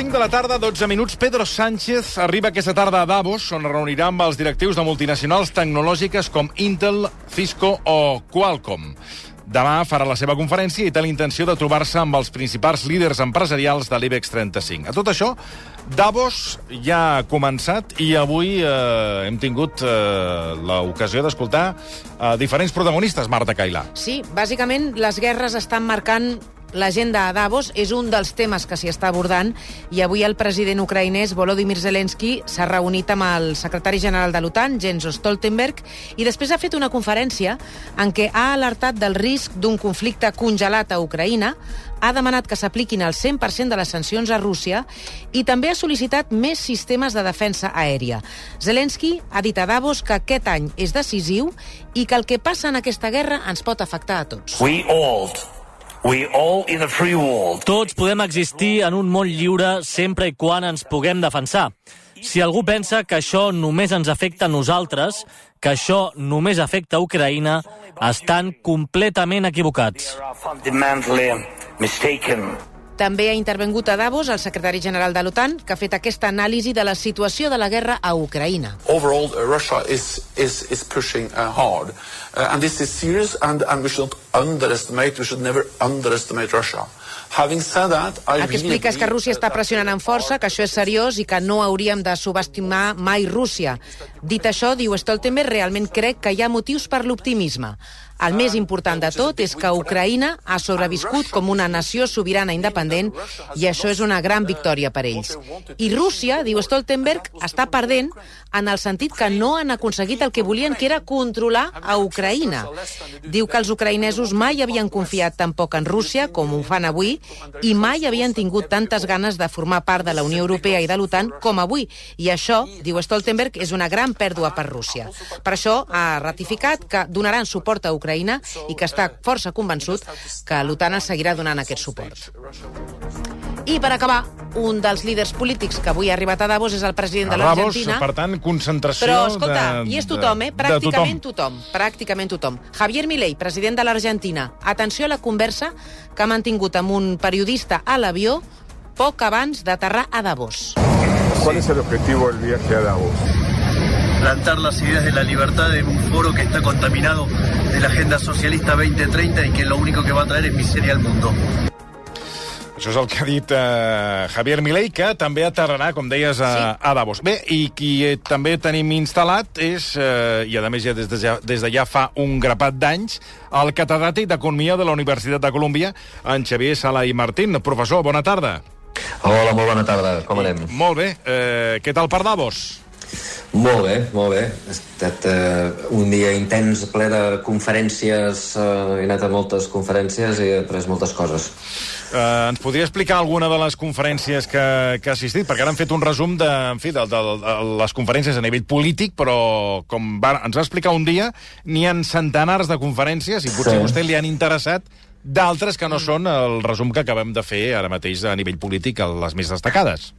5 de la tarda, 12 minuts, Pedro Sánchez arriba aquesta tarda a Davos, on reunirà amb els directius de multinacionals tecnològiques com Intel, Cisco o Qualcomm. Demà farà la seva conferència i té la intenció de trobar-se amb els principals líders empresarials de l'IBEX 35. A tot això, Davos ja ha començat i avui eh, hem tingut eh, l'ocasió d'escoltar eh, diferents protagonistes, Marta Cailà. Sí, bàsicament les guerres estan marcant L'agenda a Davos és un dels temes que s'hi està abordant i avui el president ucraïnès Volodymyr Zelensky s'ha reunit amb el secretari general de l'OTAN, Jens Stoltenberg, i després ha fet una conferència en què ha alertat del risc d'un conflicte congelat a Ucraïna, ha demanat que s'apliquin el 100% de les sancions a Rússia i també ha sol·licitat més sistemes de defensa aèria. Zelensky ha dit a Davos que aquest any és decisiu i que el que passa en aquesta guerra ens pot afectar a tots. We all We all in a free world. Tots podem existir en un món lliure sempre i quan ens puguem defensar. Si algú pensa que això només ens afecta a nosaltres, que això només afecta a Ucraïna, estan completament equivocats. També ha intervengut a Davos el secretari general de l'OTAN, que ha fet aquesta anàlisi de la situació de la guerra a Ucraïna. Overall, uh, Russia is, is, is pushing uh, hard. Uh, and this is serious, and, and we should underestimate, we should never underestimate Russia. Having said that, I el que explica és que Rússia està pressionant amb força, que això és seriós i que no hauríem de subestimar mai Rússia. Dit això, diu Stoltenberg, realment crec que hi ha motius per l'optimisme. El més important de tot és que Ucraïna ha sobreviscut com una nació sobirana independent i això és una gran victòria per ells. I Rússia, diu Stoltenberg, està perdent en el sentit que no han aconseguit el que volien, que era controlar a Ucraïna. Diu que els ucraïnesos mai havien confiat tan poc en Rússia com ho fan avui i mai havien tingut tantes ganes de formar part de la Unió Europea i de l'OTAN com avui. I això, diu Stoltenberg, és una gran pèrdua per Rússia. Per això ha ratificat que donaran suport a Ucraïna Ucraïna i que està força convençut que l'OTAN seguirà donant aquest suport. I per acabar, un dels líders polítics que avui ha arribat a Davos és el president de l'Argentina. per tant, concentració Però, escolta, de, i és tothom, eh? Pràcticament tothom. tothom. Pràcticament tothom. Javier Milei, president de l'Argentina. Atenció a la conversa que ha mantingut amb un periodista a l'avió poc abans d'aterrar a Davos. ¿Cuál es el objetivo del viaje a Davos? Plantar las ideas de la libertad en un foro que está contaminado de la Agenda Socialista 2030 y que lo único que va a traer es miseria al mundo. Això és el que ha dit eh, Javier Milei, que també aterrarà, com deies, a, sí. a Davos. Bé, i qui eh, també tenim instal·lat és, eh, i a més ja des de ja, des de ja fa un grapat d'anys, el catedràtic d'Economia de la Universitat de Colòmbia, en Xavier Sala i Martín. Professor, bona tarda. Hola, molt bona tarda. Com anem? Molt bé. Eh, què tal per Davos? Molt bé, molt bé. Ha estat uh, un dia intens, ple de conferències, uh, he anat a moltes conferències i he après moltes coses. Uh, ens podria explicar alguna de les conferències que, que ha assistit? Perquè ara han fet un resum de, en fi, de, de, de les conferències a nivell polític, però com va, ens va explicar un dia, n'hi han centenars de conferències i potser sí. a vostè li han interessat d'altres que no són el resum que acabem de fer ara mateix a nivell polític, les més destacades.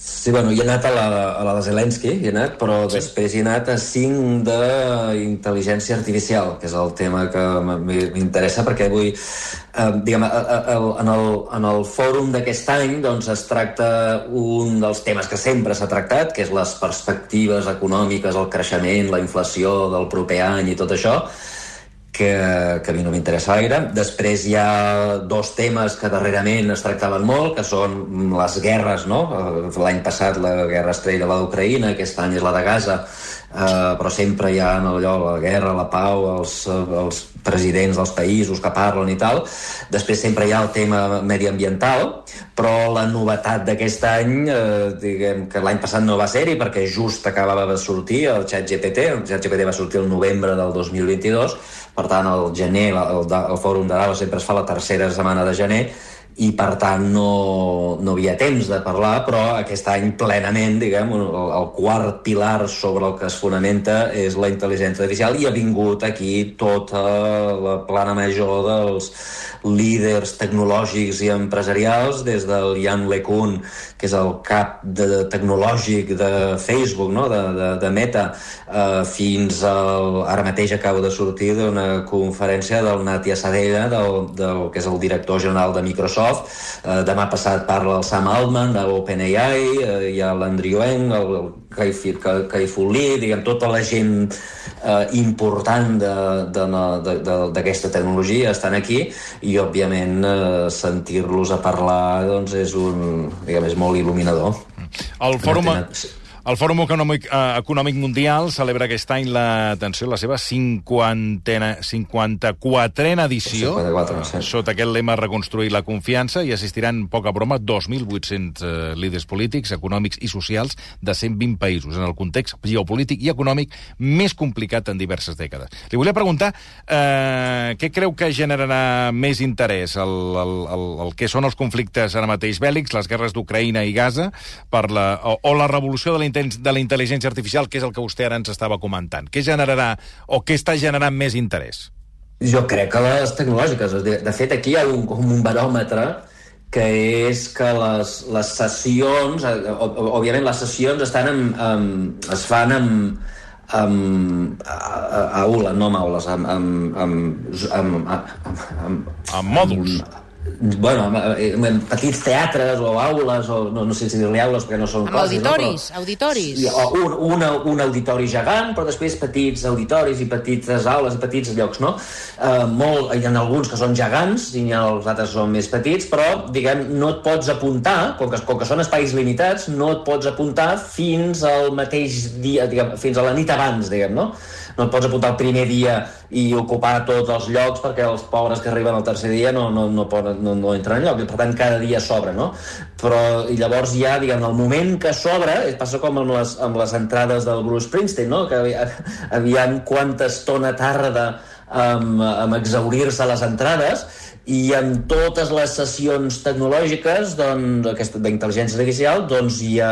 Sí, bueno, hi he anat a la, a la de Zelensky, hi he anat, però sí. després hi he anat a cinc d'intel·ligència artificial, que és el tema que m'interessa, perquè avui, eh, diguem, a, a, a, en, el, en el fòrum d'aquest any doncs, es tracta un dels temes que sempre s'ha tractat, que és les perspectives econòmiques, el creixement, la inflació del proper any i tot això, que, que a mi no m'interessa gaire. Després hi ha dos temes que darrerament es tractaven molt, que són les guerres, no? L'any passat la guerra estrella, la d'Ucraïna, aquest any és la de Gaza, eh, però sempre hi ha allò, la guerra, la pau, els, els presidents dels països que parlen i tal. Després sempre hi ha el tema mediambiental, però la novetat d'aquest any, eh, diguem que l'any passat no va ser-hi perquè just acabava de sortir el xat GPT, el xat GPT va sortir el novembre del 2022, per tant, el gener, el, el, el fòrum de Davos sempre es fa la tercera setmana de gener, i per tant no, no havia temps de parlar, però aquest any plenament, diguem, el, el quart pilar sobre el que es fonamenta és la intel·ligència artificial i ha vingut aquí tota la plana major dels líders tecnològics i empresarials, des del Jan LeCun, que és el cap de, tecnològic de Facebook, no? de, de, de Meta, eh, fins al... Ara mateix acabo de sortir d'una conferència del Natia Sadella, del, del, que és el director general de Microsoft, Microsoft, eh, demà passat parla el Sam Altman d'OpenAI, eh, hi ha l'Andrew Eng, el, el Kai-Fu Lee, diguem, tota la gent eh, important d'aquesta tecnologia estan aquí i, òbviament, eh, sentir-los a parlar doncs, és, un, diguem, és molt il·luminador. El fòrum... El Fòrum Econòmic, eh, Econòmic Mundial celebra aquest any la, atenció, la seva 50, 54a edició. 54, sí. Sota aquest lema Reconstruir la confiança i assistiran, poca broma, 2.800 eh, líders polítics, econòmics i socials de 120 països, en el context geopolític i econòmic més complicat en diverses dècades. Li volia preguntar eh, què creu que generarà més interès? El, el, el, el que són els conflictes ara mateix bèl·lics, les guerres d'Ucraïna i Gaza, per la, o, o la revolució de la de la intel·ligència artificial, que és el que vostè ara ens estava comentant. Què generarà o què està generant més interès? Jo crec que les tecnològiques. De fet, aquí hi ha un, un baròmetre que és que les, les sessions, eh, òbviament les sessions estan en, en, es fan amb, amb, a, a, aula, no amb aules, amb, amb, amb, amb, amb, amb, amb mòduls. Amb, bueno, en petits teatres o aules, o no, no sé si dir-li aules perquè no són amb classes, auditoris, no? Però, auditoris. Sí, o un, un, un auditori gegant, però després petits auditoris i petites aules i petits llocs, no? Uh, molt, hi ha alguns que són gegants i ha els altres són més petits, però, diguem, no et pots apuntar, com que, com que són espais limitats, no et pots apuntar fins al mateix dia, diguem, fins a la nit abans, diguem, no? No et pots apuntar el primer dia i ocupar tots els llocs perquè els pobres que arriben al tercer dia no, no, no, poden, no, no entren enlloc, i per tant cada dia s'obre, no? Però i llavors ja, diguem, el moment que s'obre, passa com amb les, amb les entrades del Bruce Springsteen, no? Que aviam quanta estona tarda amb, amb exaurir-se les entrades, i en totes les sessions tecnològiques doncs, d'intel·ligència artificial doncs ja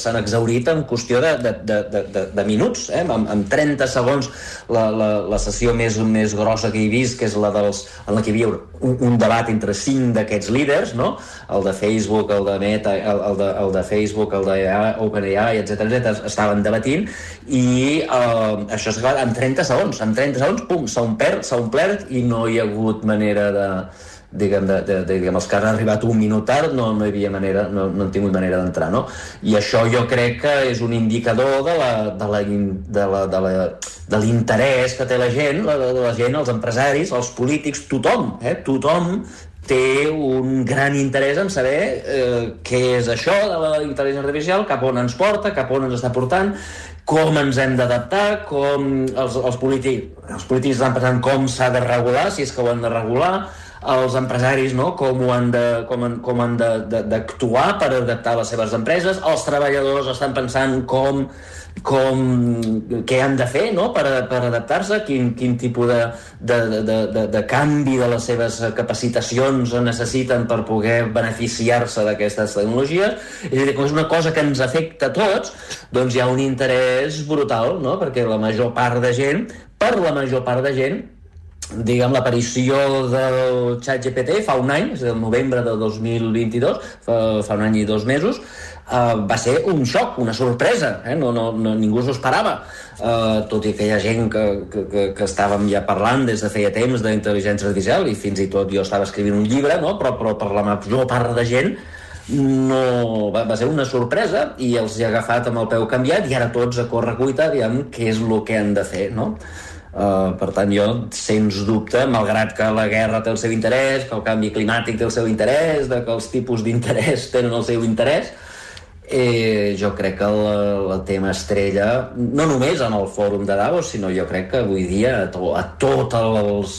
s'han exaurit en qüestió de, de, de, de, de minuts eh? en, en 30 segons la, la, la sessió més, més grossa que he vist que és la dels, en la que hi havia un, un debat entre cinc d'aquests líders no? el de Facebook, el de Meta el, el, de, el de Facebook, el de OpenAI etc etc estaven debatint i eh, això s'ha acabat en 30 segons en 30 segons, pum, s'ha omplert, omplert i no hi ha hagut manera de diguem, de, de, de, diguem, els que han arribat un minut tard no, no hi havia manera, no, no han tingut manera d'entrar, no? I això jo crec que és un indicador de la, de la, de la, de la, de l'interès que té la gent, la, de la gent, els empresaris, els polítics, tothom, eh? tothom té un gran interès en saber eh, què és això de la intel·ligència artificial, cap on ens porta, cap on ens està portant, com ens hem d'adaptar, com els, els, polítics, els polítics estan pensant com s'ha de regular, si és que ho han de regular, els empresaris no? com, ho han de, com, han, com han d'actuar per adaptar les seves empreses, els treballadors estan pensant com com, què han de fer no? per, per adaptar-se, quin, quin tipus de, de, de, de, de canvi de les seves capacitacions necessiten per poder beneficiar-se d'aquestes tecnologies. És a dir, com és una cosa que ens afecta a tots, doncs hi ha un interès brutal, no? perquè la major part de gent, per la major part de gent, diguem, l'aparició del xat GPT fa un any, és el novembre de 2022, fa, fa un any i dos mesos, uh, va ser un xoc, una sorpresa, eh? no, no, no, ningú s'ho esperava, uh, tot i que hi ha gent que, que, que, estàvem ja parlant des de feia temps d'intel·ligència artificial i fins i tot jo estava escrivint un llibre, no? però, però per la major part de gent no, va, va ser una sorpresa i els hi agafat amb el peu canviat i ara tots a córrer cuita què és el que han de fer, no? Uh, per tant, jo, sens dubte, malgrat que la guerra té el seu interès, que el canvi climàtic té el seu interès, que els tipus d'interès tenen el seu interès, eh, jo crec que el, el tema estrella, no només en el fòrum de Davos, sinó jo crec que avui dia a, to, a tots els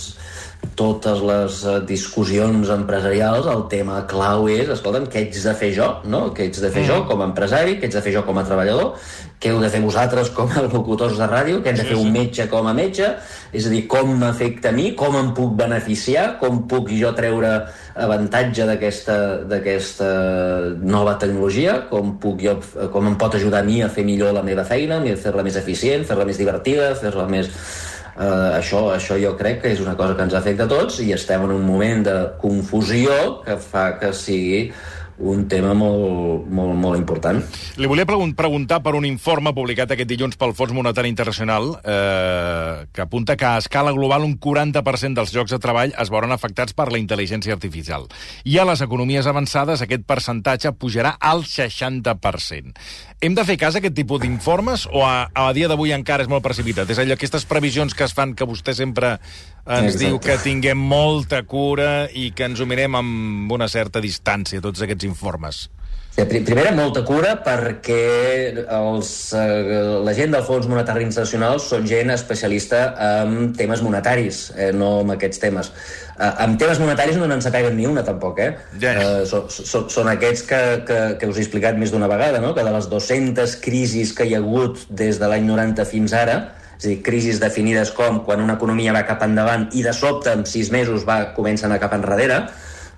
totes les uh, discussions empresarials, el tema clau és, escolta'm, què ets de fer jo, no? Què ets de fer mm. jo com a empresari, què ets de fer jo com a treballador, què heu de fer vosaltres com a locutors de ràdio, què hem de fer un metge com a metge, és a dir, com m'afecta a mi, com em puc beneficiar, com puc jo treure avantatge d'aquesta nova tecnologia, com, puc jo, com em pot ajudar a mi a fer millor la meva feina, a fer-la més eficient, fer-la més divertida, fer-la més Uh, això, això jo crec que és una cosa que ens afecta a tots i estem en un moment de confusió que fa que sigui un tema molt, molt, molt important. Li volia pregun preguntar per un informe publicat aquest dilluns pel Fons Monetari Internacional eh, que apunta que a escala global un 40% dels llocs de treball es veuran afectats per la intel·ligència artificial. I a les economies avançades aquest percentatge pujarà al 60%. Hem de fer cas a aquest tipus d'informes o a, a dia d'avui encara és molt precipitat? És allò, aquestes previsions que es fan que vostè sempre ens Exacte. diu que tinguem molta cura i que ens ho mirem amb una certa distància, tots aquests informes. Primera, molta cura perquè els, eh, la gent del Fons Monetari Internacional són gent especialista en temes monetaris, eh, no en aquests temes. Eh, en temes monetaris no n'en sapeguen ni una, tampoc, eh? Ja. eh són, són, són aquests que, que, que us he explicat més d'una vegada, no? que de les 200 crisis que hi ha hagut des de l'any 90 fins ara, és a dir, crisis definides com quan una economia va cap endavant i de sobte en sis mesos va comença a anar cap enrere,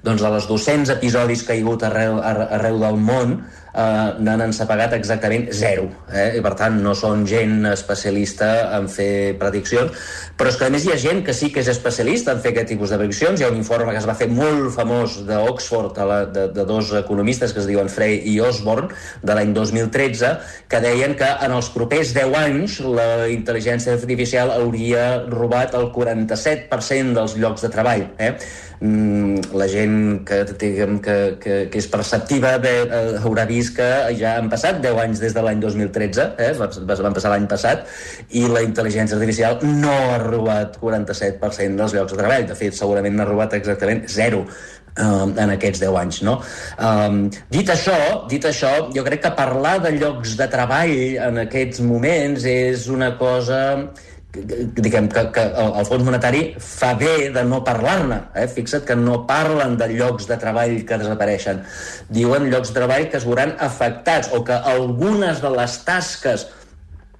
doncs de les 200 episodis que hi ha hagut arreu, ar- arreu del món eh, n'han ensapegat exactament zero. Eh? I per tant no són gent especialista en fer prediccions, però és que a més hi ha gent que sí que és especialista en fer aquest tipus de prediccions. Hi ha un informe que es va fer molt famós d'Oxford, de, de dos economistes que es diuen Frey i Osborne, de l'any 2013, que deien que en els propers 10 anys la intel·ligència artificial hauria robat el 47% dels llocs de treball. Eh? Mm, la gent que, diguem, que, que, que és perceptiva bé, eh, haurà vist que ja han passat 10 anys des de l'any 2013, eh? va- va- van passar l'any passat, i la intel·ligència artificial no ha robat 47% dels llocs de treball. De fet, segurament n'ha robat exactament zero um, en aquests 10 anys, no? Um, dit això, dit això, jo crec que parlar de llocs de treball en aquests moments és una cosa diguem que, que el, el Fons Monetari fa bé de no parlar-ne. Eh? Fixa't que no parlen de llocs de treball que desapareixen. Diuen llocs de treball que es veuran afectats o que algunes de les tasques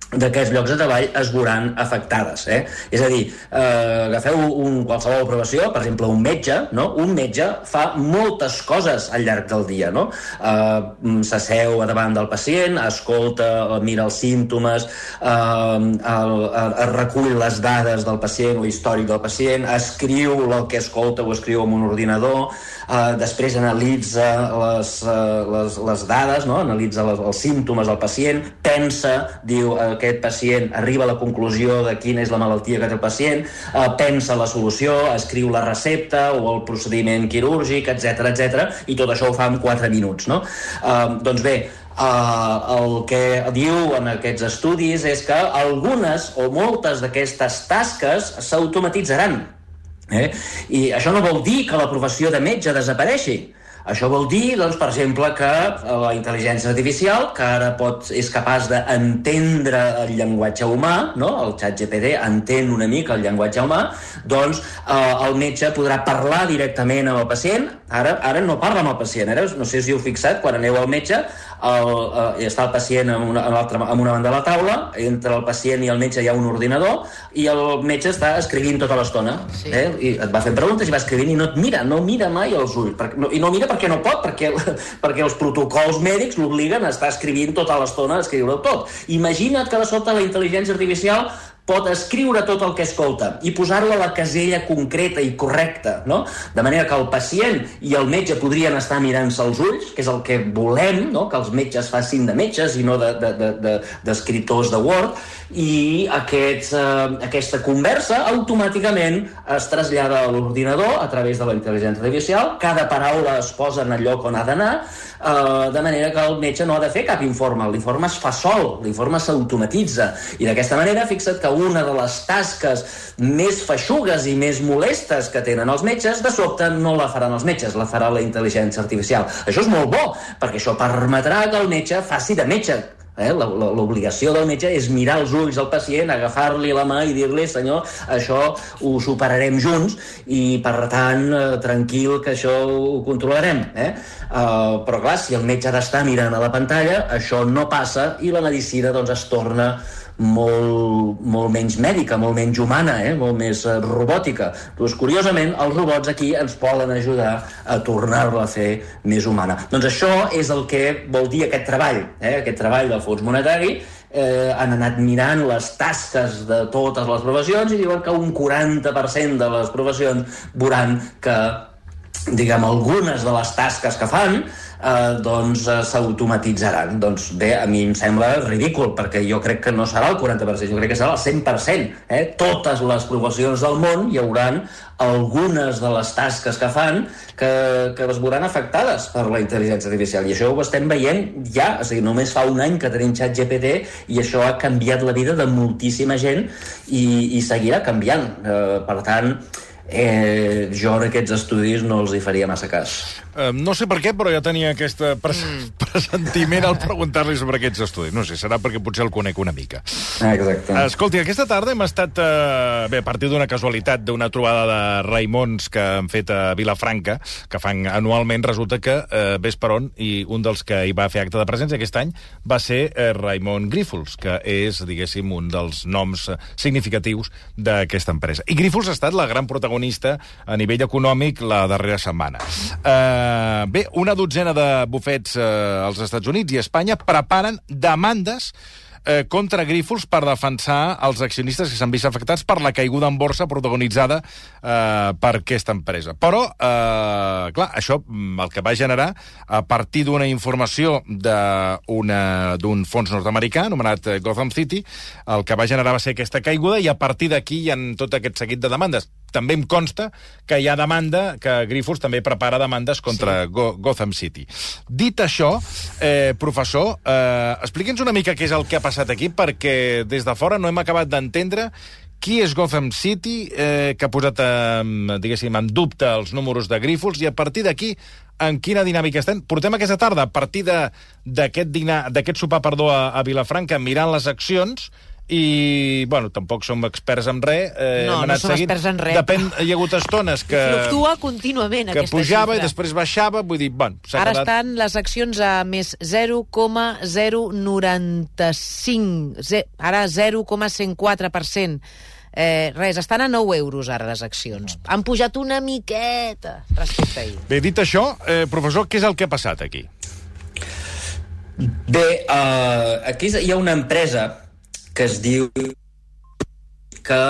d'aquests llocs de treball es veuran afectades. Eh? És a dir, eh, agafeu un, qualsevol professió, per exemple, un metge, no? un metge fa moltes coses al llarg del dia. No? Eh, S'asseu a davant del pacient, escolta, mira els símptomes, eh, el, es recull les dades del pacient o històric del pacient, escriu el que escolta o escriu en un ordinador, eh, després analitza les, eh, les, les dades, no? analitza les, els símptomes del pacient, pensa, diu aquest pacient arriba a la conclusió de quina és la malaltia que té el pacient, eh, pensa la solució, escriu la recepta o el procediment quirúrgic, etc etc i tot això ho fa en 4 minuts. No? Eh, doncs bé, Uh, el que diu en aquests estudis és que algunes o moltes d'aquestes tasques s'automatitzaran. Eh? I això no vol dir que la professió de metge desapareixi. Això vol dir, doncs, per exemple, que la intel·ligència artificial, que ara pot, és capaç d'entendre el llenguatge humà, no? el xat GPT entén una mica el llenguatge humà, doncs eh, el metge podrà parlar directament amb el pacient. Ara, ara no parla amb el pacient, ara no sé si heu fixat, quan aneu al metge, el, eh, està el pacient en una, l'altra, en una banda de la taula, entre el pacient i el metge hi ha un ordinador, i el metge està escrivint tota l'estona. Sí. Eh? I et va fent preguntes i va escrivint i no et mira, no mira mai els ulls. Perquè, no, I no mira perquè no pot, perquè, perquè els protocols mèdics l'obliguen a estar escrivint tota l'estona, a escriure-ho tot. Imagina't que de sobte la intel·ligència artificial pot escriure tot el que escolta i posar-lo a la casella concreta i correcta, no? De manera que el pacient i el metge podrien estar mirant-se els ulls, que és el que volem, no? que els metges facin de metges i no d'escriptors de, de, de, de Word, i aquests, eh, aquesta conversa automàticament es trasllada a l'ordinador a través de la intel·ligència artificial, cada paraula es posa en el lloc on ha d'anar, eh, de manera que el metge no ha de fer cap informe, l'informe es fa sol, l'informe s'automatitza, i d'aquesta manera fixa't que una de les tasques més feixugues i més molestes que tenen els metges, de sobte no la faran els metges, la farà la intel·ligència artificial. Això és molt bo, perquè això permetrà que el metge faci de metge, Eh? L'obligació del metge és mirar els ulls del pacient, agafar-li la mà i dir-li, senyor, això ho superarem junts i, per tant, eh, tranquil que això ho controlarem. Eh? Uh, però, clar, si el metge ha d'estar mirant a la pantalla, això no passa i la medicina doncs, es torna molt, molt menys mèdica, molt menys humana, eh? molt més eh, robòtica. Doncs, curiosament, els robots aquí ens poden ajudar a tornar-la a fer més humana. Doncs això és el que vol dir aquest treball, eh? aquest treball del Fons Monetari, eh, han anat mirant les tasques de totes les professions i diuen que un 40% de les professions veuran que diguem, algunes de les tasques que fan eh, doncs eh, s'automatitzaran. Doncs bé, a mi em sembla ridícul, perquè jo crec que no serà el 40%, jo crec que serà el 100%. Eh? Totes les professions del món hi hauran algunes de les tasques que fan que, que es veuran afectades per la intel·ligència artificial. I això ho estem veient ja, o sigui, només fa un any que tenim xat GPT i això ha canviat la vida de moltíssima gent i, i seguirà canviant. Eh, per tant, eh, jo en aquests estudis no els hi faria massa cas. Eh, no sé per què, però ja tenia aquest pres mm. Presentiment al preguntar-li sobre aquests estudis. No sé, serà perquè potser el conec una mica. Exacte. Escolti, aquesta tarda hem estat, eh, bé, a partir d'una casualitat, d'una trobada de Raimons que han fet a Vilafranca, que fan anualment, resulta que eh, ves per on, i un dels que hi va fer acte de presència aquest any va ser eh, Raimon Grífols, que és, diguéssim, un dels noms significatius d'aquesta empresa. I Grífols ha estat la gran protagonista a nivell econòmic la darrera setmana. Eh, bé, una dotzena de bufets eh, als Estats Units i Espanya preparen demandes eh, contra Grífols per defensar els accionistes que s'han vist afectats per la caiguda en borsa protagonitzada eh, per aquesta empresa. Però, eh, clar, això mm, el que va generar, a partir d'una informació d'un fons nord-americà anomenat eh, Gotham City, el que va generar va ser aquesta caiguda i a partir d'aquí hi ha tot aquest seguit de demandes també em consta que hi ha demanda, que Grifols també prepara demandes contra sí. Go Gotham City. Dit això, eh, professor, eh, expliqui'ns una mica què és el que ha passat aquí, perquè des de fora no hem acabat d'entendre qui és Gotham City, eh, que ha posat, eh, diguéssim, en dubte els números de Grifols, i a partir d'aquí, en quina dinàmica estem? Portem aquesta tarda, a partir d'aquest sopar perdó, a, a Vilafranca, mirant les accions, i, bueno, tampoc som experts en res. Eh, no, no som seguint. experts en res. Depèn, hi ha hagut estones que... Fluctua contínuament, que pujava xifra. i després baixava, vull dir, bueno, Ara quedat... estan les accions a més 0,095, ara 0,104%. Eh, res, estan a 9 euros ara les accions. Han pujat una miqueta respecte a ahir. Bé, dit això, eh, professor, què és el que ha passat aquí? Bé, uh, aquí hi ha una empresa que es diu que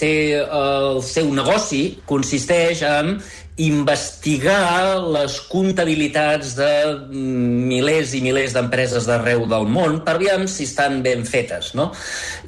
té el seu negoci consisteix en investigar les comptabilitats de milers i milers d'empreses d'arreu del món per veure si estan ben fetes, no?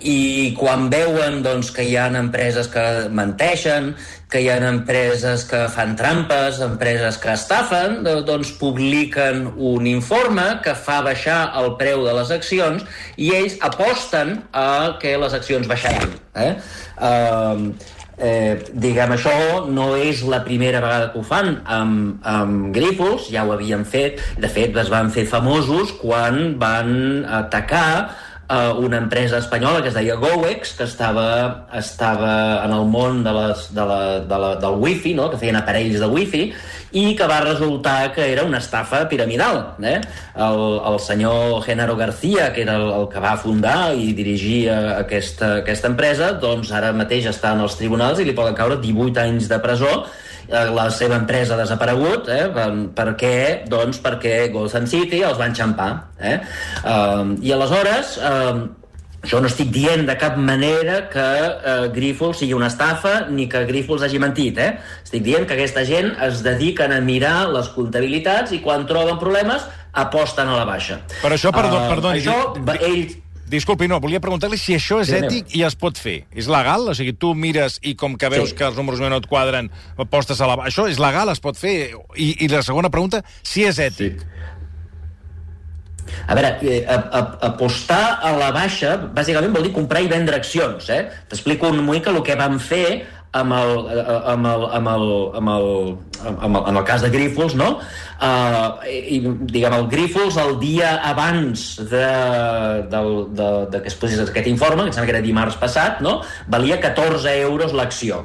I quan veuen doncs, que hi ha empreses que menteixen, que hi ha empreses que fan trampes, empreses que estafen, doncs publiquen un informe que fa baixar el preu de les accions i ells aposten a que les accions baixaran. Eh? Uh, Eh, diguem, això no és la primera vegada que ho fan amb, amb Grifols, ja ho havien fet, de fet es van fer famosos quan van atacar uh, una empresa espanyola que es deia GoEx, que estava, estava en el món de les, de la, de la, del wifi, no? que feien aparells de wifi, i que va resultar que era una estafa piramidal. Eh? El, el senyor Genaro García, que era el, el que va fundar i dirigia aquesta, aquesta empresa, doncs ara mateix està en els tribunals i li poden caure 18 anys de presó Eh, la seva empresa ha desaparegut, eh? per què? Doncs perquè Gotham City els van xampar. Eh? Uh, I aleshores, uh, jo no estic dient de cap manera que uh, Grifols sigui una estafa ni que Grifols hagi mentit. Eh? Estic dient que aquesta gent es dediquen a mirar les comptabilitats i quan troben problemes aposten a la baixa. Per això, perdó, uh, perdoni... Això, ells, Disculpi, no, volia preguntar-li si això és sí, ètic i es pot fer. És legal? O sigui, tu mires i com que veus sí. que els números no et quadren, postes a la... Això és legal? Es pot fer? I, i la segona pregunta, si és ètic. Sí. A veure, eh, a, a, apostar a la baixa, bàsicament vol dir comprar i vendre accions. Eh? T'explico un mica el que vam fer amb el, amb el, amb el, amb el, amb el, en el cas de Grífols, no? Uh, i, diguem, el Grífols, el dia abans de, de, de, de que es posés aquest informe, que em sembla que era dimarts passat, no? valia 14 euros l'acció.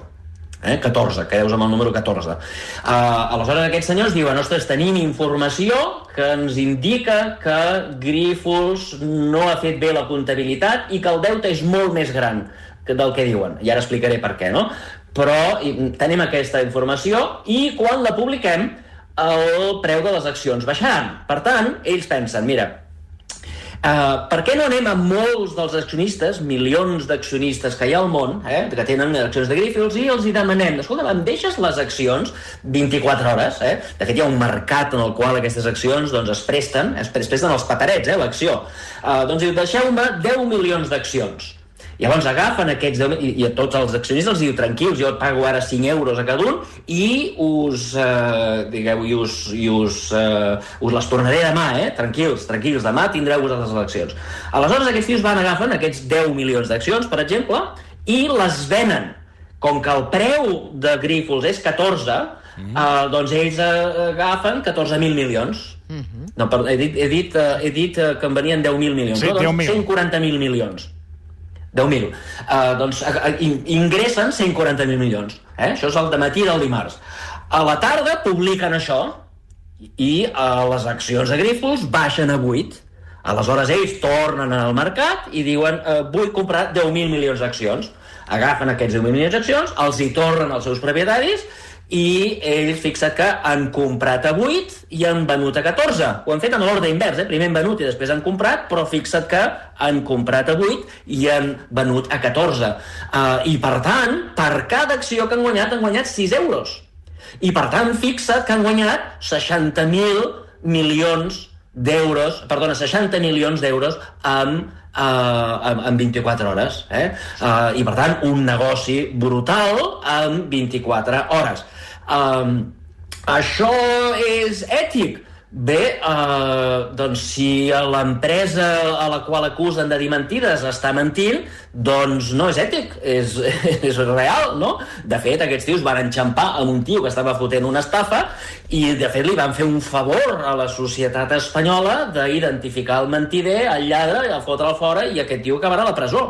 Eh? 14, que deus amb el número 14. Uh, aleshores aquests senyors diuen, ostres, tenim informació que ens indica que Grífols no ha fet bé la comptabilitat i que el deute és molt més gran del que diuen. I ara explicaré per què, no? Però tenim aquesta informació i quan la publiquem el preu de les accions baixaran. Per tant, ells pensen, mira, Uh, per què no anem a molts dels accionistes, milions d'accionistes que hi ha al món, eh, que tenen accions de Grifols, i els hi demanem, escolta, em deixes les accions 24 hores, eh? De fet, hi ha un mercat en el qual aquestes accions doncs, es presten, es presten els paperets, eh, l'acció. Uh, doncs diu, deixeu-me 10 milions d'accions. Llavors agafen aquests 10, i, i a tots els accionistes els diu tranquils, jo et pago ara 5 euros a cada un i us, eh, digueu, i us, i us, eh, us les tornaré demà, eh? tranquils, tranquils, demà tindreu vosaltres les eleccions. Aleshores aquests tios van agafen aquests 10 milions d'accions, per exemple, i les venen. Com que el preu de Grífols és 14, mm. eh, doncs ells eh, agafen 14.000 milions. Mm -hmm. No, perdó, he dit, he dit, eh, he dit eh, que en venien 10.000 milions. Sí, no, doncs 10.000. 140.000 milions. 10.000. Uh, doncs uh, in- ingressen 140.000 milions. Eh? Això és el de matí del dimarts. A la tarda publiquen això i uh, les accions de Grifols baixen a 8. Aleshores ells tornen al mercat i diuen uh, vull comprar 10.000 milions d'accions. Agafen aquests 10.000 milions d'accions, els hi tornen als seus propietaris i ells fixa't que han comprat a 8 i han venut a 14. Ho han fet en l'ordre invers, eh? primer han venut i després han comprat, però fixa't que han comprat a 8 i han venut a 14. Uh, I per tant, per cada acció que han guanyat, han guanyat 6 euros. I per tant, fixa't que han guanyat 60.000 milions d'euros, perdona, 60 milions d'euros amb, uh, amb 24 hores. Eh? Uh, I per tant, un negoci brutal amb 24 hores. Um, això és ètic? Bé, eh, doncs si l'empresa a la qual acusen de dir mentides està mentint, doncs no és ètic, és, és real, no? De fet, aquests tios van enxampar amb un tio que estava fotent una estafa i, de fet, li van fer un favor a la societat espanyola d'identificar el mentider, el lladre, el fotre'l fora i aquest tio acabarà a la presó.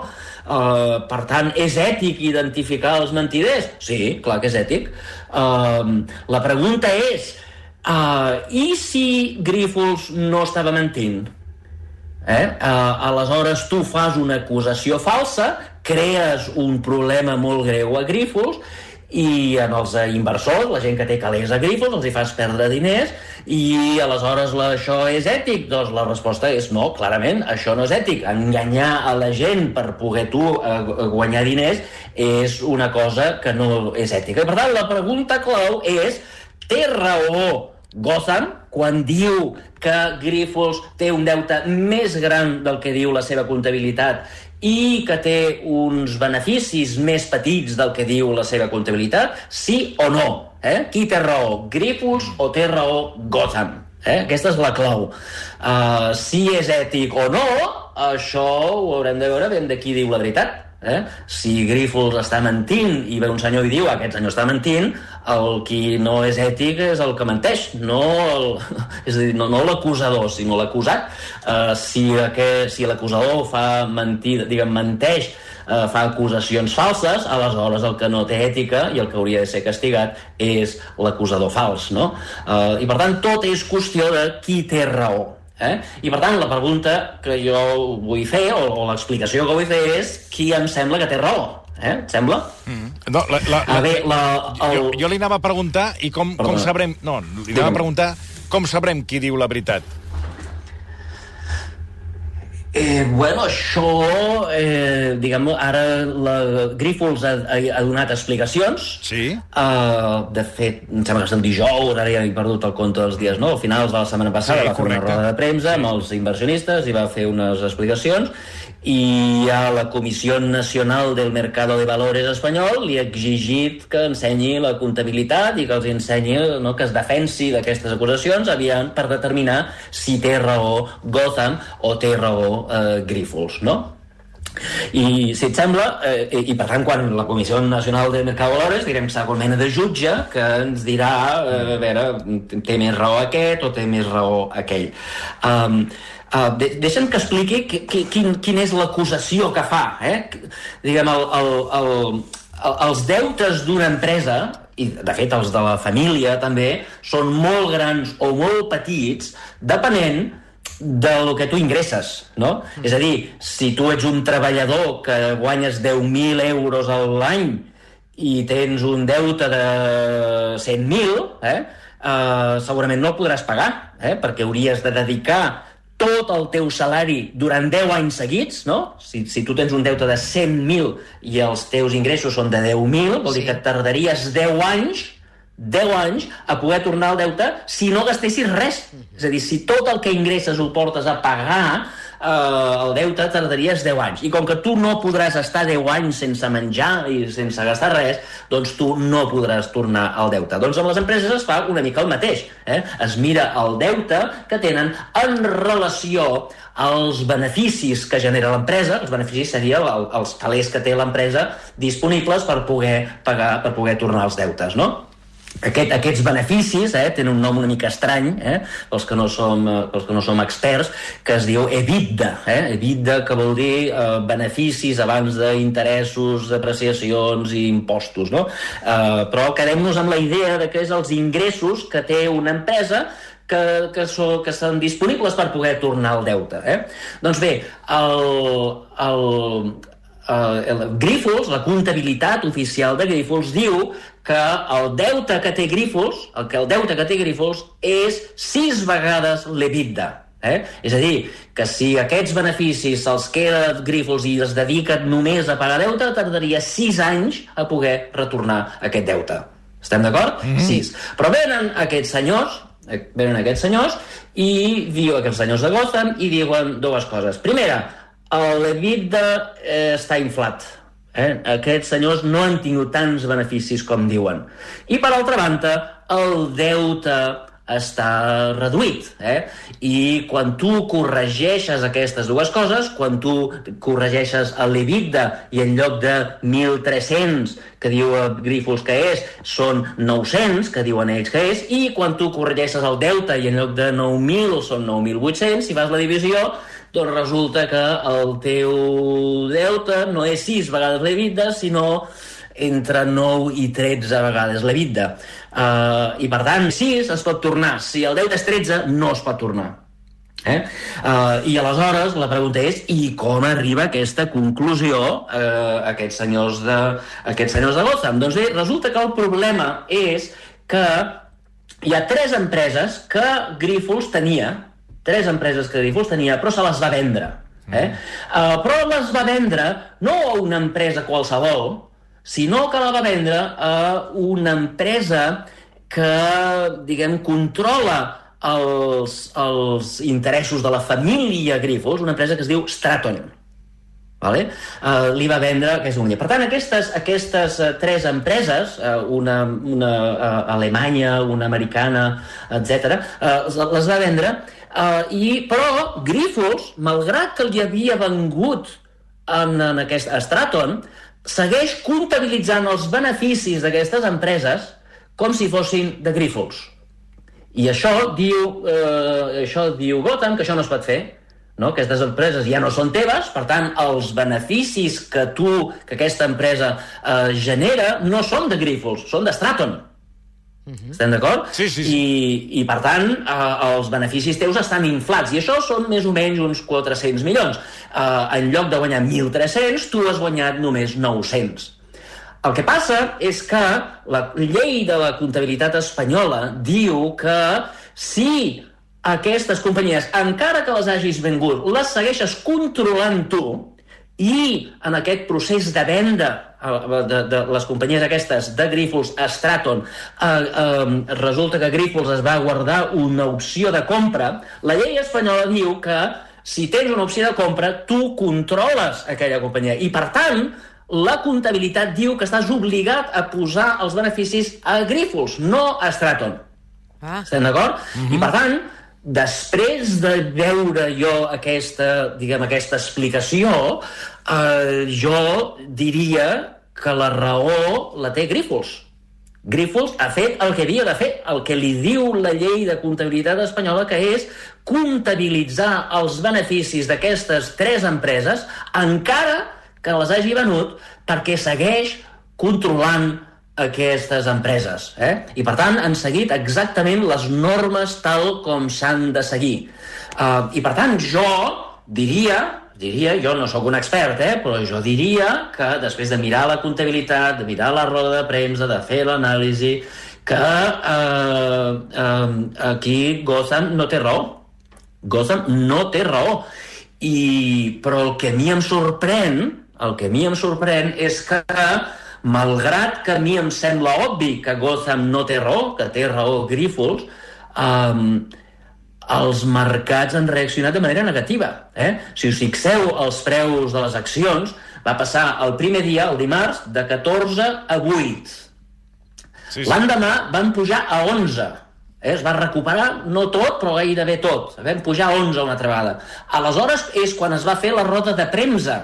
Uh, per tant, és ètic identificar els mentiders? Sí, clar que és ètic. Uh, la pregunta és, uh, i si Grífols no estava mentint? Eh? Uh, aleshores tu fas una acusació falsa, crees un problema molt greu a Grífols i en els eh, inversors, la gent que té calés a Grífols, els hi fas perdre diners i aleshores la, això és ètic? Doncs la resposta és no, clarament, això no és ètic. Enganyar a la gent per poder tu eh, guanyar diners és una cosa que no és ètica. Per tant, la pregunta clau és té raó Gotham quan diu que Grifols té un deute més gran del que diu la seva comptabilitat i que té uns beneficis més petits del que diu la seva comptabilitat? Sí o no? Eh? Qui té raó? Grifols o té raó Gotham? Eh? Aquesta és la clau. Uh, si és ètic o no, això ho haurem de veure ben de qui diu la veritat. Eh? Si Grifols està mentint i ve un senyor i diu aquest senyor està mentint, el qui no és ètic és el que menteix, no el, és a dir, no, no l'acusador, sinó l'acusat. Uh, si aquest, si l'acusador fa mentir, diguem, menteix, uh, fa acusacions falses, aleshores el que no té ètica i el que hauria de ser castigat és l'acusador fals, no? Uh, I per tant, tot és qüestió de qui té raó. Eh? I per tant, la pregunta que jo vull fer, o, o l'explicació que vull fer és qui em sembla que té raó. Eh? Et sembla? Mm. No, la, la, A veure, la, el... jo, jo li anava a preguntar i com, com sabrem... No, li anava a preguntar com sabrem qui diu la veritat. Eh, bueno, això, eh, diguem ara la Grífols ha, ha, ha donat explicacions. Sí? Uh, de fet, em sembla que és el dijous, ara ja he perdut el compte dels dies, no? A finals de la setmana passada Sí, va fer una correcte. roda de premsa Sí. amb els inversionistes i va fer unes explicacions i a la Comissió Nacional del Mercado de Valores espanyol li ha exigit que ensenyi la comptabilitat i que els ensenyi no, que es defensi d'aquestes acusacions aviam per determinar si té raó Gotham o té raó eh, Grífols, no? I, si et sembla, eh, i, i per tant, quan la Comissió Nacional de Valores direm serà una mena de jutge que ens dirà, eh, a veure, té més raó aquest o té més raó aquell. Um, uh, de, deixa'm que expliqui qui, qui, quin, quina és l'acusació que fa. Eh? Diguem, el, el, el, el, els deutes d'una empresa i de fet els de la família també són molt grans o molt petits depenent de lo que tu ingresses, no? És a dir, si tu ets un treballador que guanyes 10.000 euros a l'any i tens un deute de 100.000, eh? Uh, segurament no el podràs pagar, eh? perquè hauries de dedicar tot el teu salari durant 10 anys seguits, no? Si, si tu tens un deute de 100.000 i els teus ingressos són de 10.000, vol Sí. dir que tardaries 10 anys 10 anys a poder tornar el deute si no gastessis res. És a dir, si tot el que ingresses ho portes a pagar, eh, el deute tardaries 10 anys. I com que tu no podràs estar 10 anys sense menjar i sense gastar res, doncs tu no podràs tornar al deute. Doncs amb les empreses es fa una mica el mateix. Eh? Es mira el deute que tenen en relació als beneficis que genera l'empresa, els beneficis serien el, els calés que té l'empresa disponibles per poder pagar, per poder tornar els deutes, no? Aquest, aquests beneficis eh, tenen un nom una mica estrany, eh, pels, que no som, eh, pels que no som experts, que es diu EBITDA. Eh? EBITDA que vol dir eh, beneficis abans d'interessos, depreciacions i impostos. No? Eh, però quedem-nos amb la idea de que és els ingressos que té una empresa que, que, so, que són disponibles per poder tornar el deute. Eh? Doncs bé, el, el, el, el Grífols, la comptabilitat oficial de Grífols, diu que el deute que té Grífols, el que el deute que té Grífols és sis vegades l'EBITDA. Eh? És a dir, que si aquests beneficis se'ls queda Grífols i es dediquen només a pagar deute, tardaria sis anys a poder retornar aquest deute. Estem d'acord? Mm -hmm. Sis. Però venen aquests senyors, eh, venen aquests senyors i diu aquests senyors de Gotham i diuen dues coses. Primera, l'EBITDA eh, està inflat. Eh? Aquests senyors no han tingut tants beneficis com diuen. I per altra banda, el deute està reduït. Eh? I quan tu corregeixes aquestes dues coses, quan tu corregeixes l'EBITDA i en lloc de 1.300, que diu Grífols que és, són 900, que diuen ells que és, i quan tu corregeixes el deute i en lloc de 9.000 són 9.800, si fas la divisió, doncs resulta que el teu deute no és 6 vegades l'EBITDA, sinó entre 9 i 13 vegades l'EBITDA. Uh, I per tant, 6 es pot tornar. Si el deute és 13, no es pot tornar. Eh? Uh, I aleshores la pregunta és i com arriba aquesta conclusió uh, aquests, senyors de, aquests senyors de Gotham? Doncs bé, resulta que el problema és que hi ha tres empreses que Grífols tenia, tres empreses que Grífols tenia, però se les va vendre. Eh? Uh, però les va vendre no a una empresa qualsevol, sinó que la va vendre a una empresa que, diguem, controla els, els interessos de la família Grífols, una empresa que es diu Straton. Vale? Uh, li va vendre aquesta companyia. Per tant, aquestes, aquestes uh, tres empreses, uh, una, una uh, alemanya, una americana, etc., uh, les va vendre, uh, i, però Grífols, malgrat que li havia vengut en, en aquest Straton, segueix comptabilitzant els beneficis d'aquestes empreses com si fossin de Grífols. I això diu, eh, això diu Gotham, que això no es pot fer, no? aquestes empreses ja no són teves, per tant, els beneficis que tu, que aquesta empresa eh, genera, no són de Grífols, són de. Uh -huh. Estem d'acord? Sí, sí, sí. I, I, per tant, eh, els beneficis teus estan inflats. I això són més o menys uns 400 milions. Eh, en lloc de guanyar 1.300, tu has guanyat només 900. El que passa és que la llei de la comptabilitat espanyola diu que si aquestes companyies, encara que les hagis vengut, les segueixes controlant tu i en aquest procés de venda de, de les companyies aquestes de Grífols a Straton eh, eh, resulta que Grífols es va guardar una opció de compra la llei espanyola diu que si tens una opció de compra tu controles aquella companyia i per tant la comptabilitat diu que estàs obligat a posar els beneficis a Grífols, no a Straton. Ah. Estem d'acord? Uh -huh. I per tant, després de veure jo aquesta, diguem, aquesta explicació, eh, jo diria que la raó la té Grífols. Grífols ha fet el que havia de fer, el que li diu la llei de comptabilitat espanyola, que és comptabilitzar els beneficis d'aquestes tres empreses, encara que les hagi venut, perquè segueix controlant aquestes empreses. Eh? I, per tant, han seguit exactament les normes tal com s'han de seguir. Uh, I, per tant, jo diria, diria, jo no sóc un expert, eh, però jo diria que després de mirar la comptabilitat, de mirar la roda de premsa, de fer l'anàlisi, que eh, eh, aquí Gotham no té raó. Gotham no té raó. I, però el que a mi em sorprèn, el que a mi em sorprèn és que, malgrat que a mi em sembla obvi que Gotham no té raó, que té raó Grífols, um, els mercats han reaccionat de manera negativa. Eh? Si us fixeu, els preus de les accions va passar el primer dia, el dimarts, de 14 a 8. Sí, sí. L'endemà van pujar a 11. Eh? Es va recuperar, no tot, però gairebé tot. Vam pujar a 11 una altra vegada. Aleshores és quan es va fer la roda de premsa,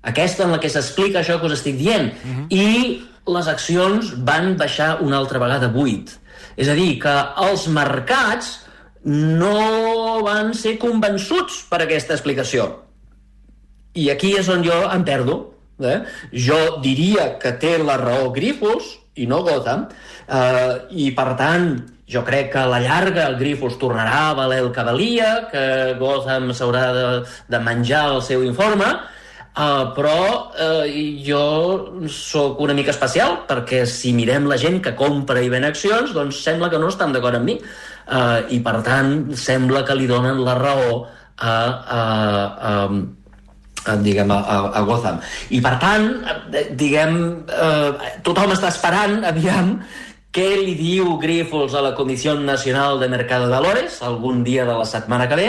aquesta en la que s'explica això que us estic dient, uh -huh. i les accions van baixar una altra vegada a 8. És a dir, que els mercats no van ser convençuts per aquesta explicació. I aquí és on jo em perdo. Eh? Jo diria que té la raó Grífols i no Gotham, eh, i per tant jo crec que a la llarga el Grifos tornarà a valer el que valia, que Gotham s'haurà de, de menjar el seu informe, uh, però uh, jo sóc una mica especial, perquè si mirem la gent que compra i ven accions, doncs sembla que no estan d'acord amb mi eh, i per tant sembla que li donen la raó a, a, a, a diguem, a, a Gotham. I per tant, eh, diguem, eh, tothom està esperant, aviam, què li diu Grifols a la Comissió Nacional de Mercado de Valores algun dia de la setmana que ve,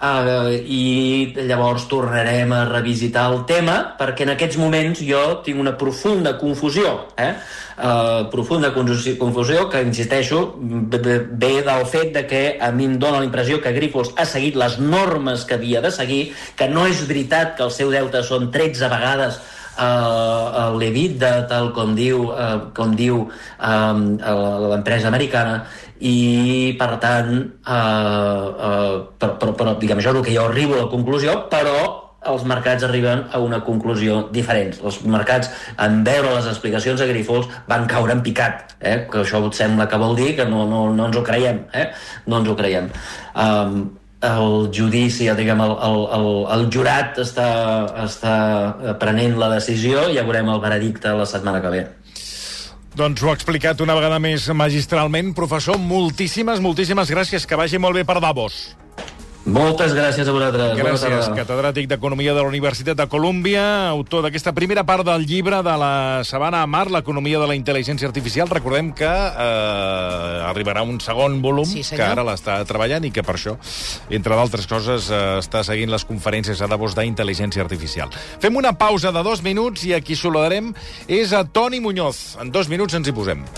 Uh, i llavors tornarem a revisitar el tema perquè en aquests moments jo tinc una profunda confusió eh? uh, profunda confusió que insisteixo ve del fet de que a mi em dóna la impressió que Grifols ha seguit les normes que havia de seguir que no és veritat que el seu deute són 13 vegades uh, l'EBITDA, tal com diu, uh, com diu l'empresa americana, i per tant eh, però, però, però diguem, és el que jo arribo a la conclusió però els mercats arriben a una conclusió diferent. Els mercats, en veure les explicacions a Grifols, van caure en picat, eh? que això sembla que vol dir que no, no, no ens ho creiem. Eh? No ens ho creiem. Um, el judici, diguem, el, el, el, el jurat està, està prenent la decisió i ja veurem el veredicte la setmana que ve. Doncs ho ha explicat una vegada més magistralment. Professor, moltíssimes, moltíssimes gràcies. Que vagi molt bé per Davos. Moltes gràcies a vosaltres. Gràcies, catedràtic d'Economia de la Universitat de Colúmbia, autor d'aquesta primera part del llibre de la Sabana Mar, l'economia de la intel·ligència artificial. Recordem que eh, arribarà un segon volum, sí, que ara l'està treballant i que per això, entre d'altres coses, eh, està seguint les conferències a Davos d'intel·ligència artificial. Fem una pausa de dos minuts i aquí saludarem és a Toni Muñoz. En dos minuts ens hi posem.